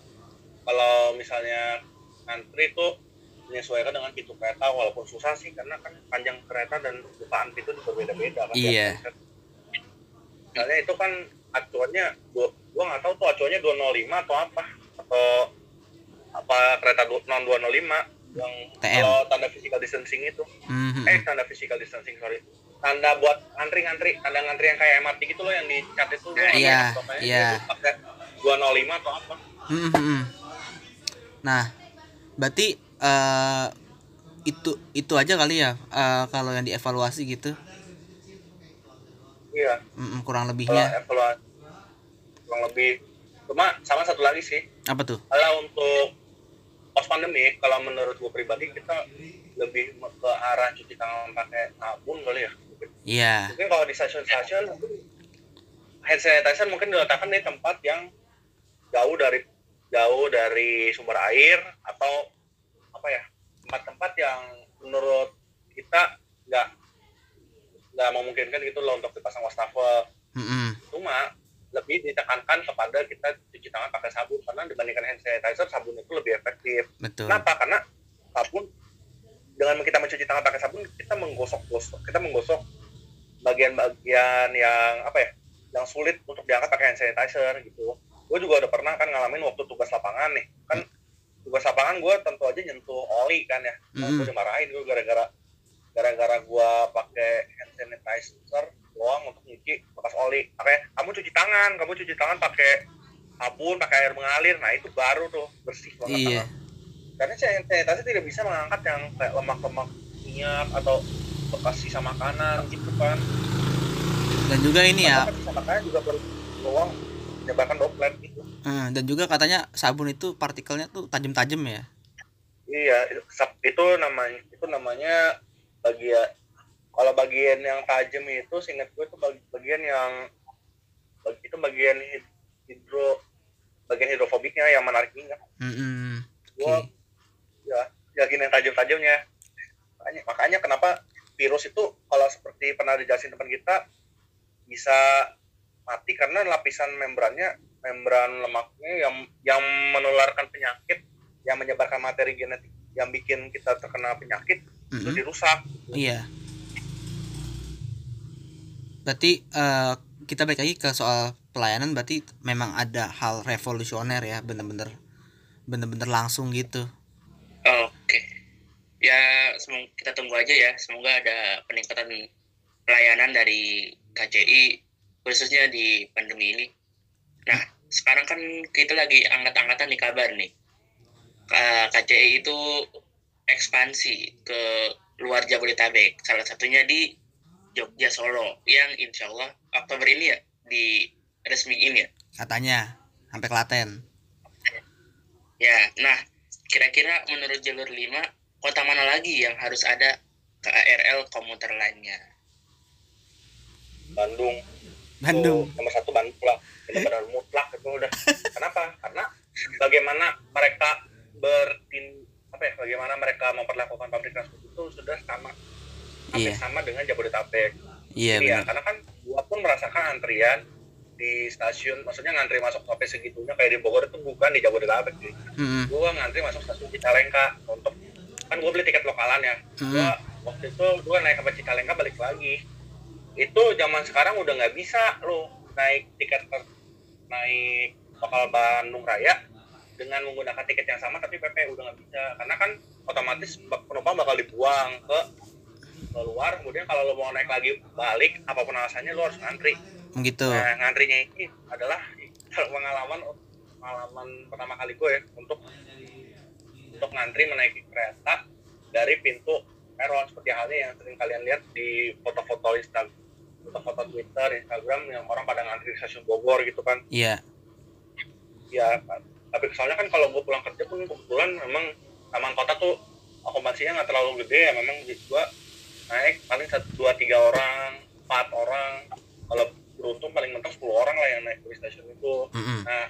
kalau misalnya ngantri itu menyesuaikan dengan pintu kereta walaupun susah sih karena kan panjang kereta dan bukaan pintu juga beda-beda kan Iya. Misalnya itu kan acuannya gua gua nggak tahu tuh acuannya 205 atau apa atau apa kereta non 205 yang TM. kalau tanda physical distancing itu Mhm. eh tanda physical distancing sorry tanda buat ngantri-ngantri tanda ngantri yang kayak MRT gitu loh yang di cat itu Iya, pokoknya iya. itu pakai 205 atau apa Mhm, mhm. Nah, berarti eh itu itu aja kali ya eh, kalau yang dievaluasi gitu, iya. Mhm, kurang kalau lebihnya evaluasi kurang lebih. Cuma sama satu lagi sih. Apa tuh? kalau untuk pos pandemi kalau menurut gue pribadi kita lebih ke arah cuci tangan pakai sabun kali ya. Iya, mungkin kalau di stasiun-stasiun hand sanitizer mungkin diletakkan di tempat yang jauh dari jauh dari sumber air atau apa ya tempat-tempat yang menurut kita nggak nggak memungkinkan gitu loh untuk dipasang wastafel Mhm. cuma lebih ditekankan kepada kita cuci tangan pakai sabun karena dibandingkan hand sanitizer sabun itu lebih efektif betul. Kenapa? Karena sabun dengan kita mencuci tangan pakai sabun kita menggosok-gosok, kita menggosok bagian-bagian yang apa ya, yang sulit untuk diangkat pakai hand sanitizer gitu. Gue juga udah pernah kan ngalamin waktu tugas lapangan nih, kan tugas lapangan gue tentu aja nyentuh oli kan ya. Nah, gue Mm. dimarahin gue gara-gara gara-gara gue pakai hand sanitizer doang untuk nyuci bekas oli. Makanya kamu cuci tangan, kamu cuci tangan pakai sabun, pakai air mengalir. Nah itu baru tuh bersih banget. Iya. tangan karena hand sanitizer tidak bisa mengangkat yang kayak lemak-lemak minyak atau bekas sisa makanan gitu kan Dan juga ini ya, sisa makanan juga baru doang menyebarkan droplet gitu eh, dan juga katanya sabun itu partikelnya tuh tajam-tajam ya. iya itu namanya itu namanya bagian kalau bagian yang tajam itu seingat gue itu bag- bagian yang itu bagian hid- hidro bagian hidrofobiknya yang menarik minyak Mhm. gua Oke. ya ya gini yang tajam-tajamnya makanya, makanya kenapa virus itu kalau seperti pernah dijelasin teman kita bisa mati karena lapisan membrannya membran lemaknya yang yang menularkan penyakit yang menyebarkan materi genetik yang bikin kita terkena penyakit itu Mhm. dirusak Iya. Berarti eh, kita balik lagi ke soal pelayanan berarti memang ada hal revolusioner ya, bener-bener bener-bener langsung gitu. Oke. Ya, semoga kita tunggu aja ya. Semoga ada peningkatan pelayanan dari KCI khususnya di pandemi ini. Nah, sekarang kan kita lagi angkat-angkatan nih kabar nih. KCI itu ekspansi ke luar Jabodetabek. Salah satunya di Jogja Solo yang insya Allah Oktober ini ya di resmiin ya. Katanya sampai Klaten. Ya, nah kira-kira menurut jalur 5 kota mana lagi yang harus ada KRL komuter lainnya? Bandung Bandung. Itu nomor satu Bandung lah benar-benar mutlak itu udah <laughs> kenapa karena bagaimana mereka bertin apa ya bagaimana mereka memperlakukan pabrik transport itu sudah sama hampir Iya. sama dengan Jabodetabek Iya Iya, benar. karena kan gua pun merasakan antrian di stasiun maksudnya ngantri masuk sampai segitunya kayak di Bogor itu bukan di Jabodetabek sih Mhm. gua ngantri masuk stasiun Cicalengka untuk kan gua beli tiket lokalan ya Mhm. gua waktu itu gua naik ke Cicalengka balik lagi itu zaman sekarang udah nggak bisa lo naik tiket per- naik lokal Bandung Raya dengan menggunakan tiket yang sama tapi PP udah nggak bisa. Karena kan otomatis penumpang bakal dibuang ke keluar kemudian kalau lo mau naik lagi balik apa pun alasannya lo harus ngantri. Begitu. nah ngantrinya ini adalah <laughs> pengalaman pengalaman pertama kali gue ya untuk untuk ngantri menaiki kereta dari pintu peron. Seperti halnya yang sering kalian lihat di foto-foto Instagram foto-foto Twitter Instagram yang orang pada ngantri di stasiun Bogor gitu kan. Iya. ya tapi soalnya kan kalau gue pulang kerja pun kebetulan memang taman kota tuh akomodasinya nggak terlalu gede ya memang gue naik paling satu dua tiga orang empat orang kalau beruntung paling mentok 10 orang lah yang naik di stasiun itu Mhm. nah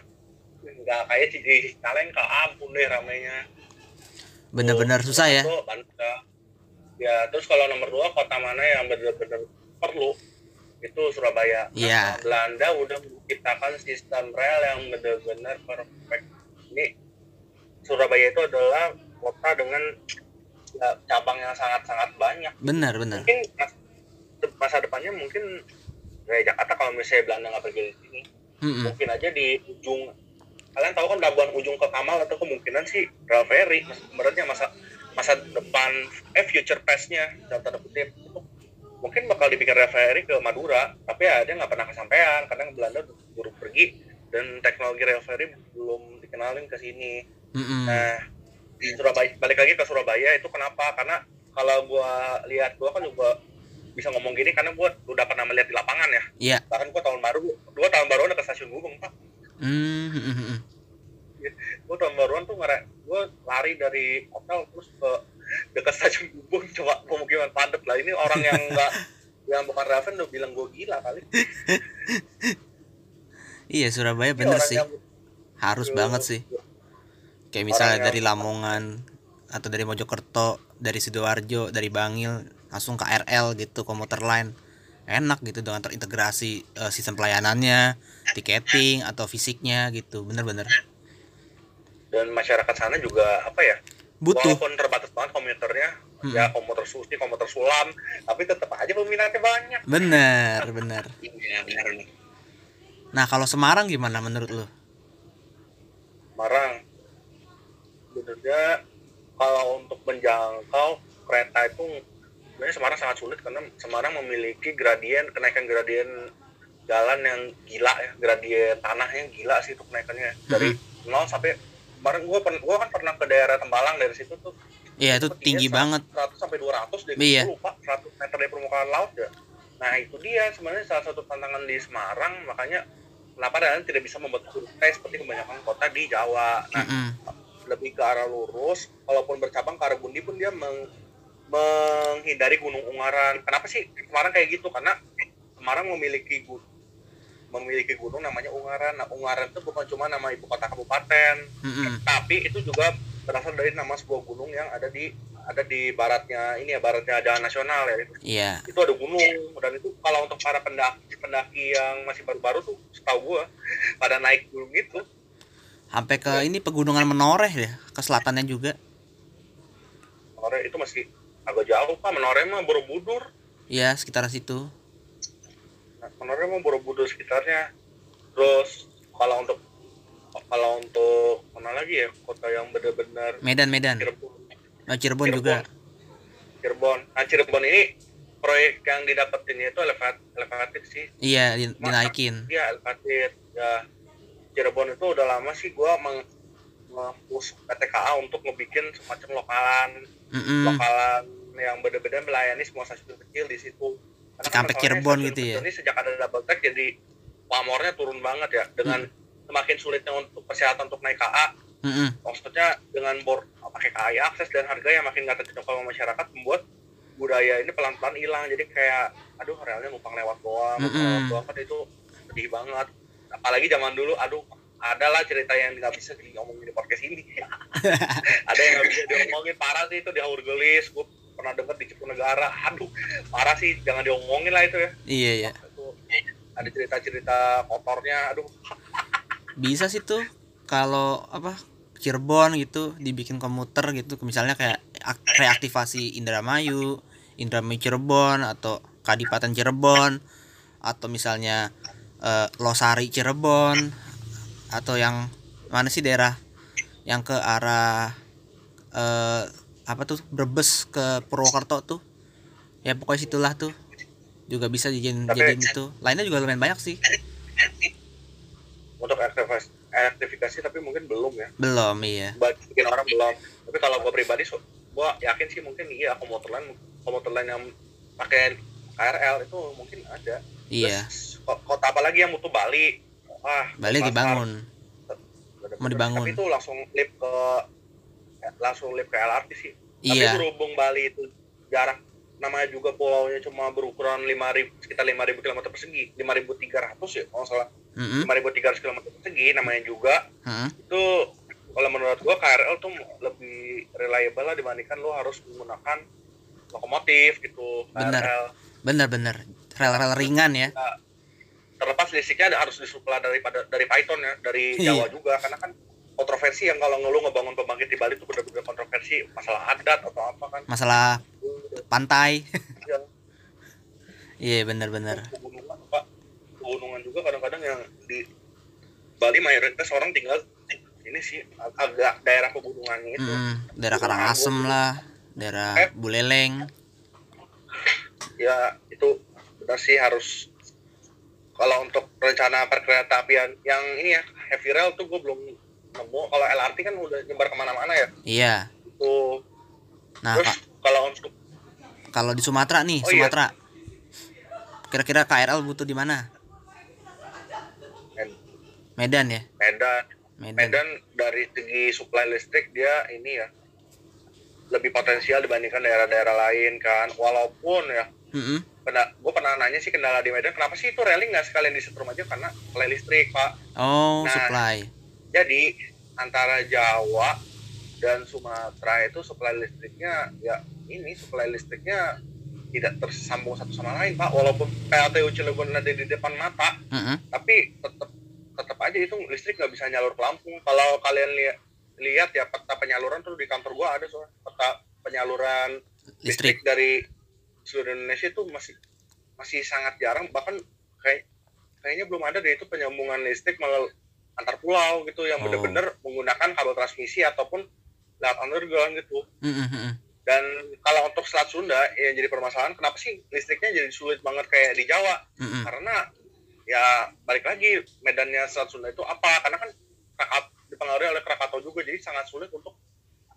nggak kayak di di Cicalengka ampun deh ramenya Bener-bener susah ya. Bandung. ya terus kalau nomor dua kota mana yang benar-benar perlu itu Surabaya Iya. Nah, Belanda udah menciptakan sistem rel yang benar-benar perfect ini Surabaya itu adalah kota dengan ya, cabang yang sangat-sangat banyak Bener bener. mungkin mas- masa depannya mungkin kayak Jakarta kalau misalnya Belanda nggak pergi di sini Mhm. mungkin aja di ujung kalian tahu kan pelabuhan ujung ke Kamal atau kemungkinan sih rel ferry sebenarnya masa masa depan eh future past-nya dalam tanda kutip itu mungkin bakal dibikin referee ke Madura tapi ya dia nggak pernah kesampaian karena Belanda udah buru pergi dan teknologi referee belum dikenalin ke sini Mm-mm. nah di Surabaya balik lagi ke Surabaya itu kenapa karena kalau gua lihat gua kan juga bisa ngomong gini karena gua udah pernah melihat di lapangan ya Iya. bahkan gua tahun baru gua tahun baru udah ke stasiun Gubeng pak Mm, mm, mm, mm. gue tahun baruan tuh ngere gue lari dari hotel terus ke dekat stasiun Gubeng coba pemukiman padat lah ini orang yang <laughs> enggak yang bukan Raven udah bilang gue gila kali Iya Surabaya Ini bener orang sih. yang- Harus banget sih. Kayak Orang misalnya yang- dari Lamongan atau dari Mojokerto, dari Sidoarjo, dari Bangil langsung ke RL gitu komuter line. Enak gitu dengan terintegrasi eh, sistem pelayanannya, tiketing atau fisiknya gitu. Bener-bener. dan masyarakat sana juga apa ya Butuh. walaupun terbatas banget komuternya Mm-mm. ya komuter susi komuter sulam tapi tetap aja peminatnya banyak Bener, bener. Iya benar nih. Nah, kalau Semarang gimana menurut lu? Semarang sebenarnya kalau untuk menjangkau kereta itu sebenarnya Semarang sangat sulit karena Semarang memiliki gradien kenaikan gradien jalan yang gila ya gradien tanahnya gila sih itu kenaikannya dari nol sampai kemarin gua pen- gua kan pernah ke daerah Tembalang dari situ tuh Iya, itu tinggi banget. 100 sampai 200 deh Iya. Lupa 100 meter dari permukaan laut ya nah itu dia sebenarnya salah satu tantangan di Semarang makanya kenapa dan tidak bisa membuat survei seperti kebanyakan kota di Jawa nah Mm-mm. lebih ke arah lurus walaupun bercabang ke arah Bundi pun dia meng- menghindari Gunung Ungaran kenapa sih Semarang kayak gitu karena Semarang memiliki memiliki gunung namanya Ungaran nah Ungaran itu bukan cuma nama ibu kota kabupaten Mm-mm. tapi itu juga berasal dari nama sebuah gunung yang ada di ada di baratnya ini ya baratnya jalan nasional ya itu, Iya. itu ada gunung dan itu kalau untuk para pendaki pendaki yang masih baru-baru tuh setahu gua pada naik gunung itu Sampai ke ini pegunungan Menoreh deh, ke selatannya juga. Menoreh itu masih agak jauh pak Menoreh mah Borobudur Iya, sekitar situ. Menoreh mah Borobudur sekitarnya terus kalau untuk kalau untuk mana lagi ya kota yang benar-benar Medan, Medan. Cirebon Nah, Cirebon juga. Cirebon nah Cirebon ini proyek yang didapetinnya itu elevat elevatif sih Iya, di- dinaikin. Iya, elevatif ya Cirebon itu udah lama sih gua meng nge-push PTKA untuk ngebikin semacam lokalan Mm-mm. lokalan yang benar-benar melayani semua stasiun kecil di situ. Cikampek masalahnya Cirebon gitu ya? Ini sejak ada double track jadi pamornya turun banget ya dengan Hmm. semakin sulitnya untuk persyaratan untuk naik KA. Mm-mm. Maksudnya dengan bor pakai KAI akses dan harga yang makin nggak terjangkau sama masyarakat membuat budaya ini pelan-pelan hilang. Jadi kayak aduh relnya numpang lewat doang, Mm-mm. lewat doang kan itu sedih banget. Apalagi zaman dulu aduh adalah cerita yang nggak bisa diomongin di podcast ini. <laughs> ada yang nggak bisa diomongin parah sih itu di Haur Gelis. Gue pernah denger di Negara. <laughs> Aduh, parah sih jangan diomongin lah itu ya. Iya, iya. Itu ada cerita-cerita kotornya. Aduh, <laughs> Bisa sih tuh kalau apa Cirebon gitu dibikin komuter gitu misalnya kayak ak- reaktivasi Indramayu, Indramayu Cirebon atau Kadipaten Cirebon atau misalnya eh, Losari Cirebon atau yang mana sih daerah yang ke arah eh apa tuh Brebes ke Purwokerto tuh. Ya pokoknya situlah tuh. Juga bisa dijadiin jadiin itu. Lainnya juga lumayan banyak sih. Untuk elektrifikasi, elektrifikasi tapi mungkin belum ya. belum iya. Bikin orang belum. Tapi kalau gue pribadi so, gue yakin sih mungkin iya komuter lain komuter lain yang pakai KRL itu mungkin ada. Iya. Terus, ko- kota apa lagi yang butuh Bali? Wah Bali dibangun. Mau dibangun. tapi itu langsung lip ke langsung lip ke LRT sih tapi iya berhubung Bali itu jarak namanya juga pulaunya cuma berukuran 5000 sekitar 5000 km persegi 5300 ya kalau salah Mm-mm. 5300 km persegi namanya juga Mm-mm. itu kalau menurut gua KRL tuh lebih reliable lah dibandingkan lo harus menggunakan lokomotif gitu Benar. KRL bener-bener rel-rel ringan ya terlepas listriknya harus disuplai daripada dari Python ya dari Iya. Jawa juga karena kan kontroversi yang kalau ngeluh ngebangun pembangkit di Bali itu benar-benar kontroversi masalah adat atau apa kan? Masalah pantai. Iya. <laughs> Pegunungan pak pegunungan juga kadang-kadang yang di Bali mayoritas orang tinggal ini sih ag- agak daerah pegunungannya itu. Mm, daerah Karangasem lah daerah Eh. Buleleng. Ya itu benar sih harus kalau untuk rencana perkereta apian yang ini ya heavy rail tuh gue belum nemu. Kalau LRT kan udah nyebar ke mana-mana ya? Iya. Itu nah terus kalau untuk kalau di Sumatera nih Oh, iya. Sumatera. Kira-kira KRL butuh di mana? Medan. Ya? Medan. Medan, Medan dari segi supply listrik dia ini ya lebih potensial dibandingkan daerah-daerah lain kan. Walaupun ya Mm-mm. pernah gue pernah nanya sih kendala di Medan kenapa sih itu railing nggak sekalian disetrum aja? Karena supply listrik pak. Oh Nah. supply jadi antara Jawa dan Sumatera itu supply listriknya ya ini supply listriknya tidak tersambung satu sama lain pak. Walaupun PLTU Cilegon ada di depan mata Mm-mm. tapi tetap tetap aja itu listrik nggak bisa nyalur ke Lampung. Kalau kalian lihat lihat ya peta penyaluran tuh di kantor gua ada soalnya. Peta penyaluran listrik. listrik dari seluruh Indonesia itu masih masih sangat jarang. Bahkan kayak kayaknya belum ada deh itu penyambungan listrik melalui antar pulau gitu yang Oh. benar-benar menggunakan kabel transmisi ataupun lewat underground gitu mm-mm. dan kalau untuk Selat Sunda yang jadi permasalahan kenapa sih listriknya jadi sulit banget kayak di Jawa Mm-mm. karena ya balik lagi medannya Selat Sunda itu apa karena kan dipengaruhi oleh Krakatau juga jadi sangat sulit untuk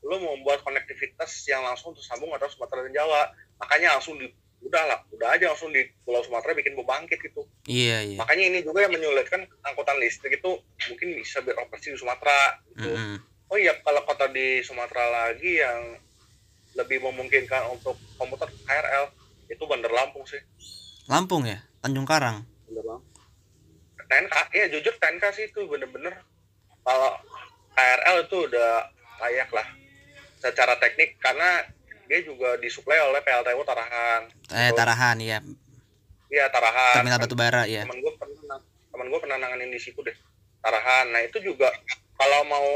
lo membuat konektivitas yang langsung tersambung antara Sumatera dan Jawa makanya langsung di udah lah udah aja langsung di Pulau Sumatera bikin pembangkit gitu iya iya makanya ini juga yang menyulitkan angkutan listrik itu mungkin bisa beroperasi di Sumatera gitu. Mm-mm. oh iya kalau kota di Sumatera lagi yang lebih memungkinkan untuk komuter KRL itu Bandar Lampung sih Lampung ya Tanjung Karang Bener bang. TNK, ya jujur TNK sih itu bener-bener kalau KRL itu udah layak lah secara teknik karena dia juga disuplai oleh PLTU Tarahan. eh. Tarahan ya Iya Tarahan. terminal batubara ya Temen gue pernah, temen gue pernah nanganin di situ deh. Tarahan. Nah itu juga kalau mau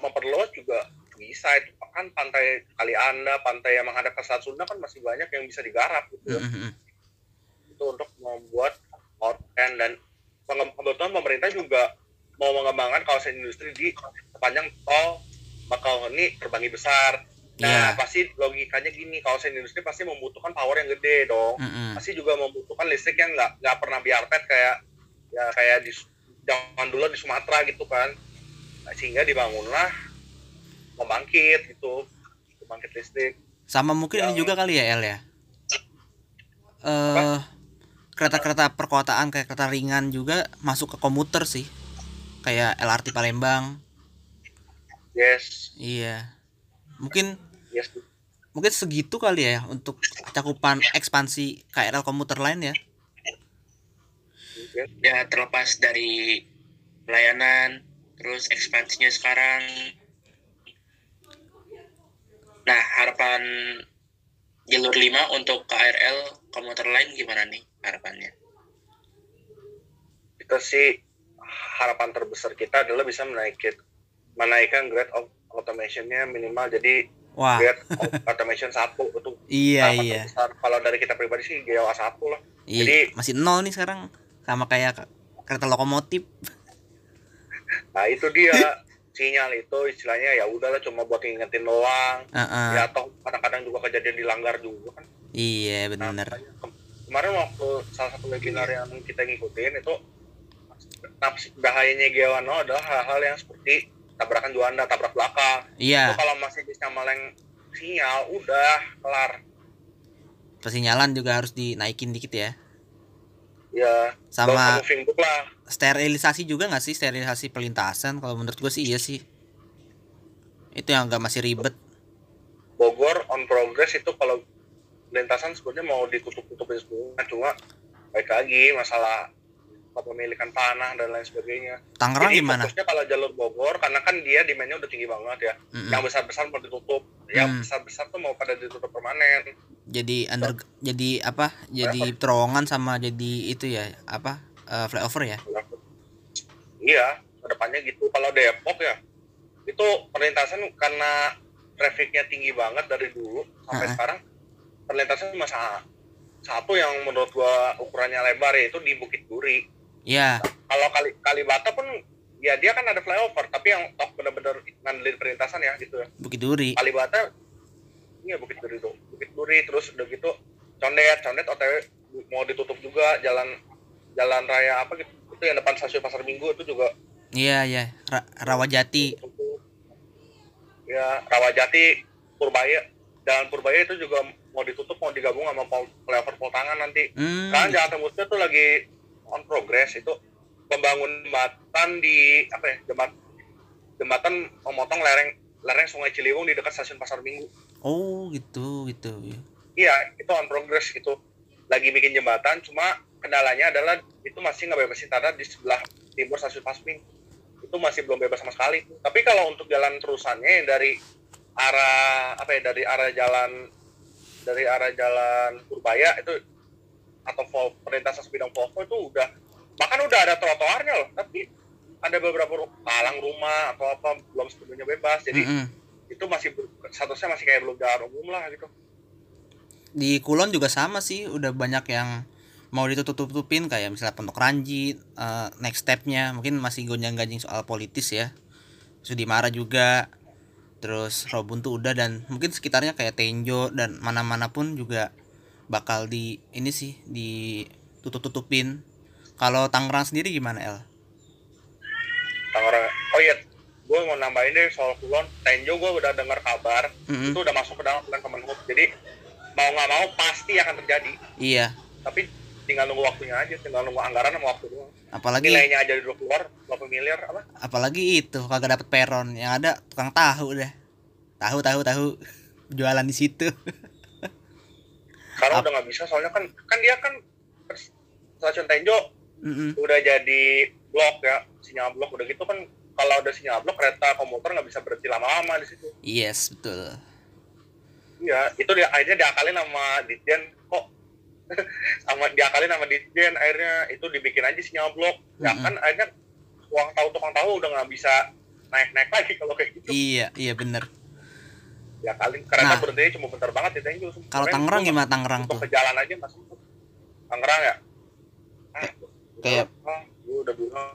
memperluas juga bisa itu kan pantai Kali Anda, pantai yang menghadap ke Selat Sunda kan masih banyak yang bisa digarap gitu. ya. Mm-mm. itu untuk membuat outbound dan kebetulan pemerintah juga mau mengembangkan kawasan industri di sepanjang tol Bakauheni terbanggi besar. Nah, Iya. pasti logikanya gini, kawasan industri pasti membutuhkan power yang gede dong. Mm-mm. Pasti juga membutuhkan listrik yang nggak nggak pernah biarpet kayak ya kayak di zaman dulu di Sumatera gitu kan. Nah, sehingga dibangunlah pembangkit gitu, pembangkit listrik. sama mungkin ini Yang- juga kali ya El ya eh kereta-kereta perkotaan kayak kereta ringan juga masuk ke komuter sih kayak LRT Palembang Yes, iya mungkin yes. mungkin segitu kali ya untuk cakupan ekspansi KRL komuter lain ya. Ya terlepas dari pelayanan terus ekspansinya sekarang. Nah harapan jalur 5 untuk KRL komuter lain gimana nih harapannya? Kita sih harapan terbesar kita adalah bisa menaikkan menaikkan grade of automationnya minimal. Jadi wah. Of automation satu itu iya iya. kalau dari kita pribadi sih GOA satu lah. Iya jadi- masih nol nih sekarang. Sama kayak ke- kereta lokomotif. <laughs> Nah itu dia. Sinyal itu istilahnya ya udahlah cuma buat ngingetin doang. Heeh. ya atau kadang-kadang juga kejadian dilanggar juga kan. Iya Nah, makanya kem- kemarin waktu salah satu webinar yang kita ngikutin itu naps- bahayanya GOA nol adalah hal-hal yang seperti tabrakan juanda tabrak belakang. Iya. Itu kalau masih bisa meleng sinyal udah kelar. Persinyalan juga harus dinaikin dikit ya. Ya sama lah. sterilisasi juga nggak sih? Sterilisasi perlintasan? Kalau menurut gue sih iya sih. Itu yang agak masih ribet. Bogor on progress itu kalau lintasan sebenarnya mau ditutup-tutupin semua cuma baik lagi masalah kepemilikan tanah dan lain sebagainya. Tangerang jadi gimana? fokusnya kalau jalur Bogor karena kan dia demandnya udah tinggi banget ya. Mm-mm. yang besar-besar mau ditutup yang Hmm. besar-besar tuh mau pada ditutup permanen. Jadi under jadi apa? Jadi terowongan sama jadi itu ya apa? Eh, flyover ya? Iya ke depannya gitu. Kalau Depok ya itu perlintasan karena trafficnya tinggi banget dari dulu sampai Ha-ha. sekarang perlintasan cuma sa- satu yang menurut gua ukurannya lebar yaitu di Bukit Duri ya kalau kali Kalibata pun ya dia kan ada flyover tapi yang tok bener-bener ngandelin perlintasan ya gitu ya. Bukit Duri. Kalibata ini ya Bukit Duri tuh. Bukit Duri terus udah gitu Condet Condet OTW mau ditutup juga jalan jalan raya apa gitu itu yang depan stasiun pasar minggu itu juga. Iya iya. Ra- Rawajati. Ya Rawajati Purbaya. Jalan Purbaya itu juga mau ditutup mau digabung sama pol- flyover Poltangan nanti. Hmm. Sekarang Jakarta Musda tuh lagi on progress itu pembangun jembatan di apa ya jembatan jembatan memotong lereng lereng Sungai Ciliwung di dekat stasiun Pasar Minggu. Oh gitu gitu ya. iya itu on progress itu lagi bikin jembatan cuma kendalanya adalah itu masih nggak bebasin tanah di sebelah timur stasiun Pasming itu masih belum bebas sama sekali. Tapi kalau untuk jalan terusannya dari arah apa ya dari arah jalan dari arah jalan Purbaya itu atau perlintasan sebidang Volvo itu udah bahkan udah ada trotoarnya loh tapi ada beberapa palang rumah atau apa belum sepenuhnya bebas jadi Mm-mm. itu masih statusnya masih kayak belum jalan umum lah gitu di Kulon juga sama sih udah banyak yang mau ditutup-tutupin kayak misalnya Pondok Ranji eh, next stepnya mungkin masih gonjang-ganjing soal politis ya Sudimara juga terus Robun tuh udah dan mungkin sekitarnya kayak Tenjo dan mana-mana pun juga bakal di ini sih ditutup-tutupin. Kalau Tangerang sendiri gimana El? Tangerang. Oh iya gue mau nambahin deh soal Kulon. Tenjo gue udah dengar kabar. Mm-mm. itu udah masuk ke dalam plan Kemenhub jadi mau nggak mau pasti akan terjadi. Iya. Tapi tinggal nunggu waktunya aja tinggal nunggu anggaran sama waktu doang. Apalagi nilainya aja udah keluar berapa miliar apa? Apalagi itu kagak dapet peron. Yang ada tukang tahu udah tahu tahu tahu. Jualan di situ <laughs> sekarang Ap- udah nggak bisa soalnya kan kan dia kan stasiun Tenjo Mm-mm. udah jadi blok ya sinyal blok udah gitu kan kalau ada sinyal blok kereta komuter nggak bisa berhenti lama-lama di situ yes betul Iya, itu dia akhirnya diakalin sama Ditjen kok <laughs> sama diakalin sama Ditjen akhirnya itu dibikin aja sinyal blok. Ya Mm-mm. kan akhirnya uang tahu tukang tahu udah nggak bisa naik-naik lagi kalau kayak gitu. iya iya bener Ya kali kereta Nah. berhentinya cuma bentar banget ya Tenjo. kalau Tangerang gimana Tangerang tuh ke jalan aja masih Tangerang ya. Ah, Kayak- ah, gue udah bilang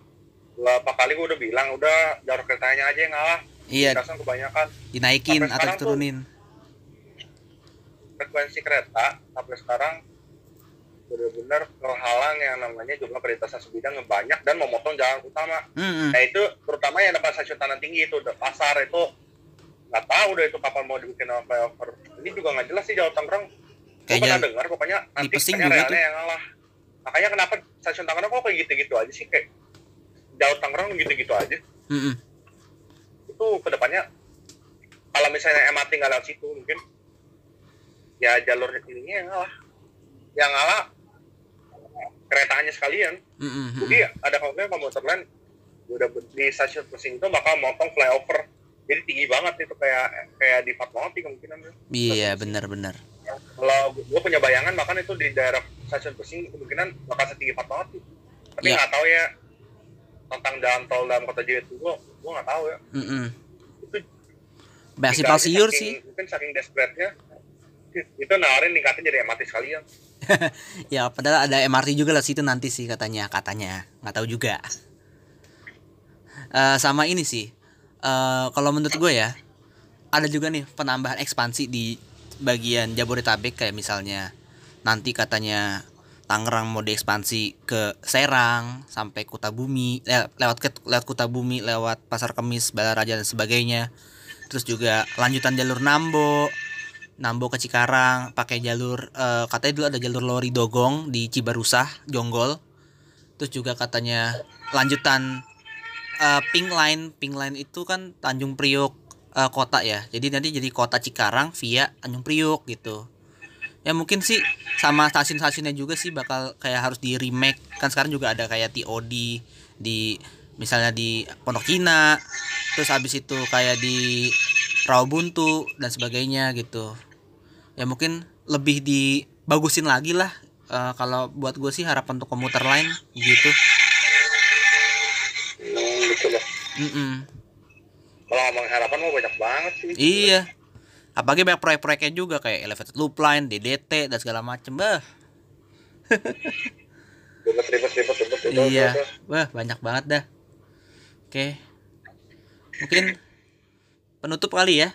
berapa kali gue udah bilang udah jalur keretanya aja yang ngalah. iya Lintasan kebanyakan dinaikin Sampai atau diturunin frekuensi kereta sampai sekarang benar-benar terhalang yang namanya jumlah perlintasan sebidang yang banyak dan memotong jalan utama. Mm-mm. Nah itu terutama yang depan stasiun Tanah Tinggi itu, pasar itu nggak tahu deh itu kapan mau dibikin sama flyover. Ini juga nggak jelas sih Jawa Tangerang. Gue Kayak pernah dengar pokoknya nanti realnya yang ngalah. Makanya kenapa stasiun Tangerang kok kayak gitu-gitu aja sih kayak Jawa Tangerang gitu-gitu aja. Mm-mm. Itu ke depannya kalau misalnya MRT nggak lewat situ mungkin ya jalur ininya yang ngalah. Yang ngalah keretanya sekalian. Mm-mm. Jadi ada kemungkinan komuter lain udah di stasiun Pesing itu bakal motong flyover. Jadi tinggi banget itu kayak kayak di Fatmawati kemungkinan. iya bener-bener Kalau gue punya bayangan bahkan itu di daerah stasiun Pesing kemungkinan bakal setinggi Fatmawati. Tapi Ya. nggak tahu ya tentang jalan tol dalam kota Jaya itu gue gue nggak tahu ya. Mm-mm. Itu Basi tinggal aja siur sih Mungkin saking desperate-nya itu nawarin ningkatin jadi MRT sekalian. <laughs> ya padahal ada MRT juga lah situ nanti sih katanya katanya nggak tahu juga Eh, sama ini sih eh kalau menurut gue ya ada juga nih penambahan ekspansi di bagian Jabodetabek kayak misalnya nanti katanya Tangerang mau diekspansi ke Serang sampai Kutabumi le- lewat ke lewat Kutabumi lewat Pasar Kemis Balaraja dan sebagainya. Terus juga lanjutan jalur Nambo Nambo ke Cikarang pakai jalur eh, katanya dulu ada jalur lori dogong di Cibarusah Jonggol. Terus juga katanya lanjutan eh, Pink Line Pink Line itu kan Tanjung Priok eh, kota ya. Jadi nanti jadi kota Cikarang via Tanjung Priok gitu. Ya mungkin sih sama stasiun-stasiunnya juga sih bakal kayak harus di remake. Kan sekarang juga ada kayak TOD di misalnya di Pondok Cina terus habis itu kayak di Rawabuntu dan sebagainya gitu. Ya mungkin lebih dibagusin lagi lah Eh, kalau buat gue sih harapan untuk komuter lain gitu loh. Mm-mm. Kalau ngomong harapan mau banyak banget sih. iya apalagi banyak proyek-proyeknya juga kayak elevated loop line DDT dan segala macem bah Ribet, ribet, ribet, ribet, ribet, iya wah banyak banget dah oke mungkin penutup kali ya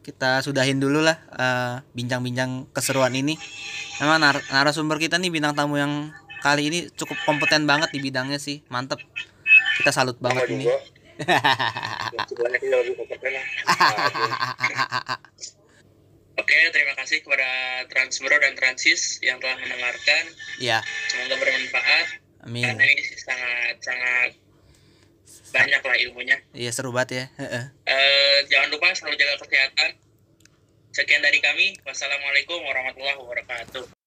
kita sudahin dulu lah eh, bincang-bincang keseruan ini. Memang nar- narasumber kita nih bintang tamu yang kali ini cukup kompeten banget di bidangnya sih. Mantep. Kita salut Sama banget ini. lebih kompeten lah. <laughs> Oke, terima kasih kepada Transbro dan Transis yang telah mendengarkan. Iya, Semoga bermanfaat. amin. Karena ini sangat sangat banyak lah ilmunya. Iya seru banget ya. Eh, jangan lupa selalu jaga kesehatan. Sekian dari kami. Wassalamualaikum warahmatullahi wabarakatuh.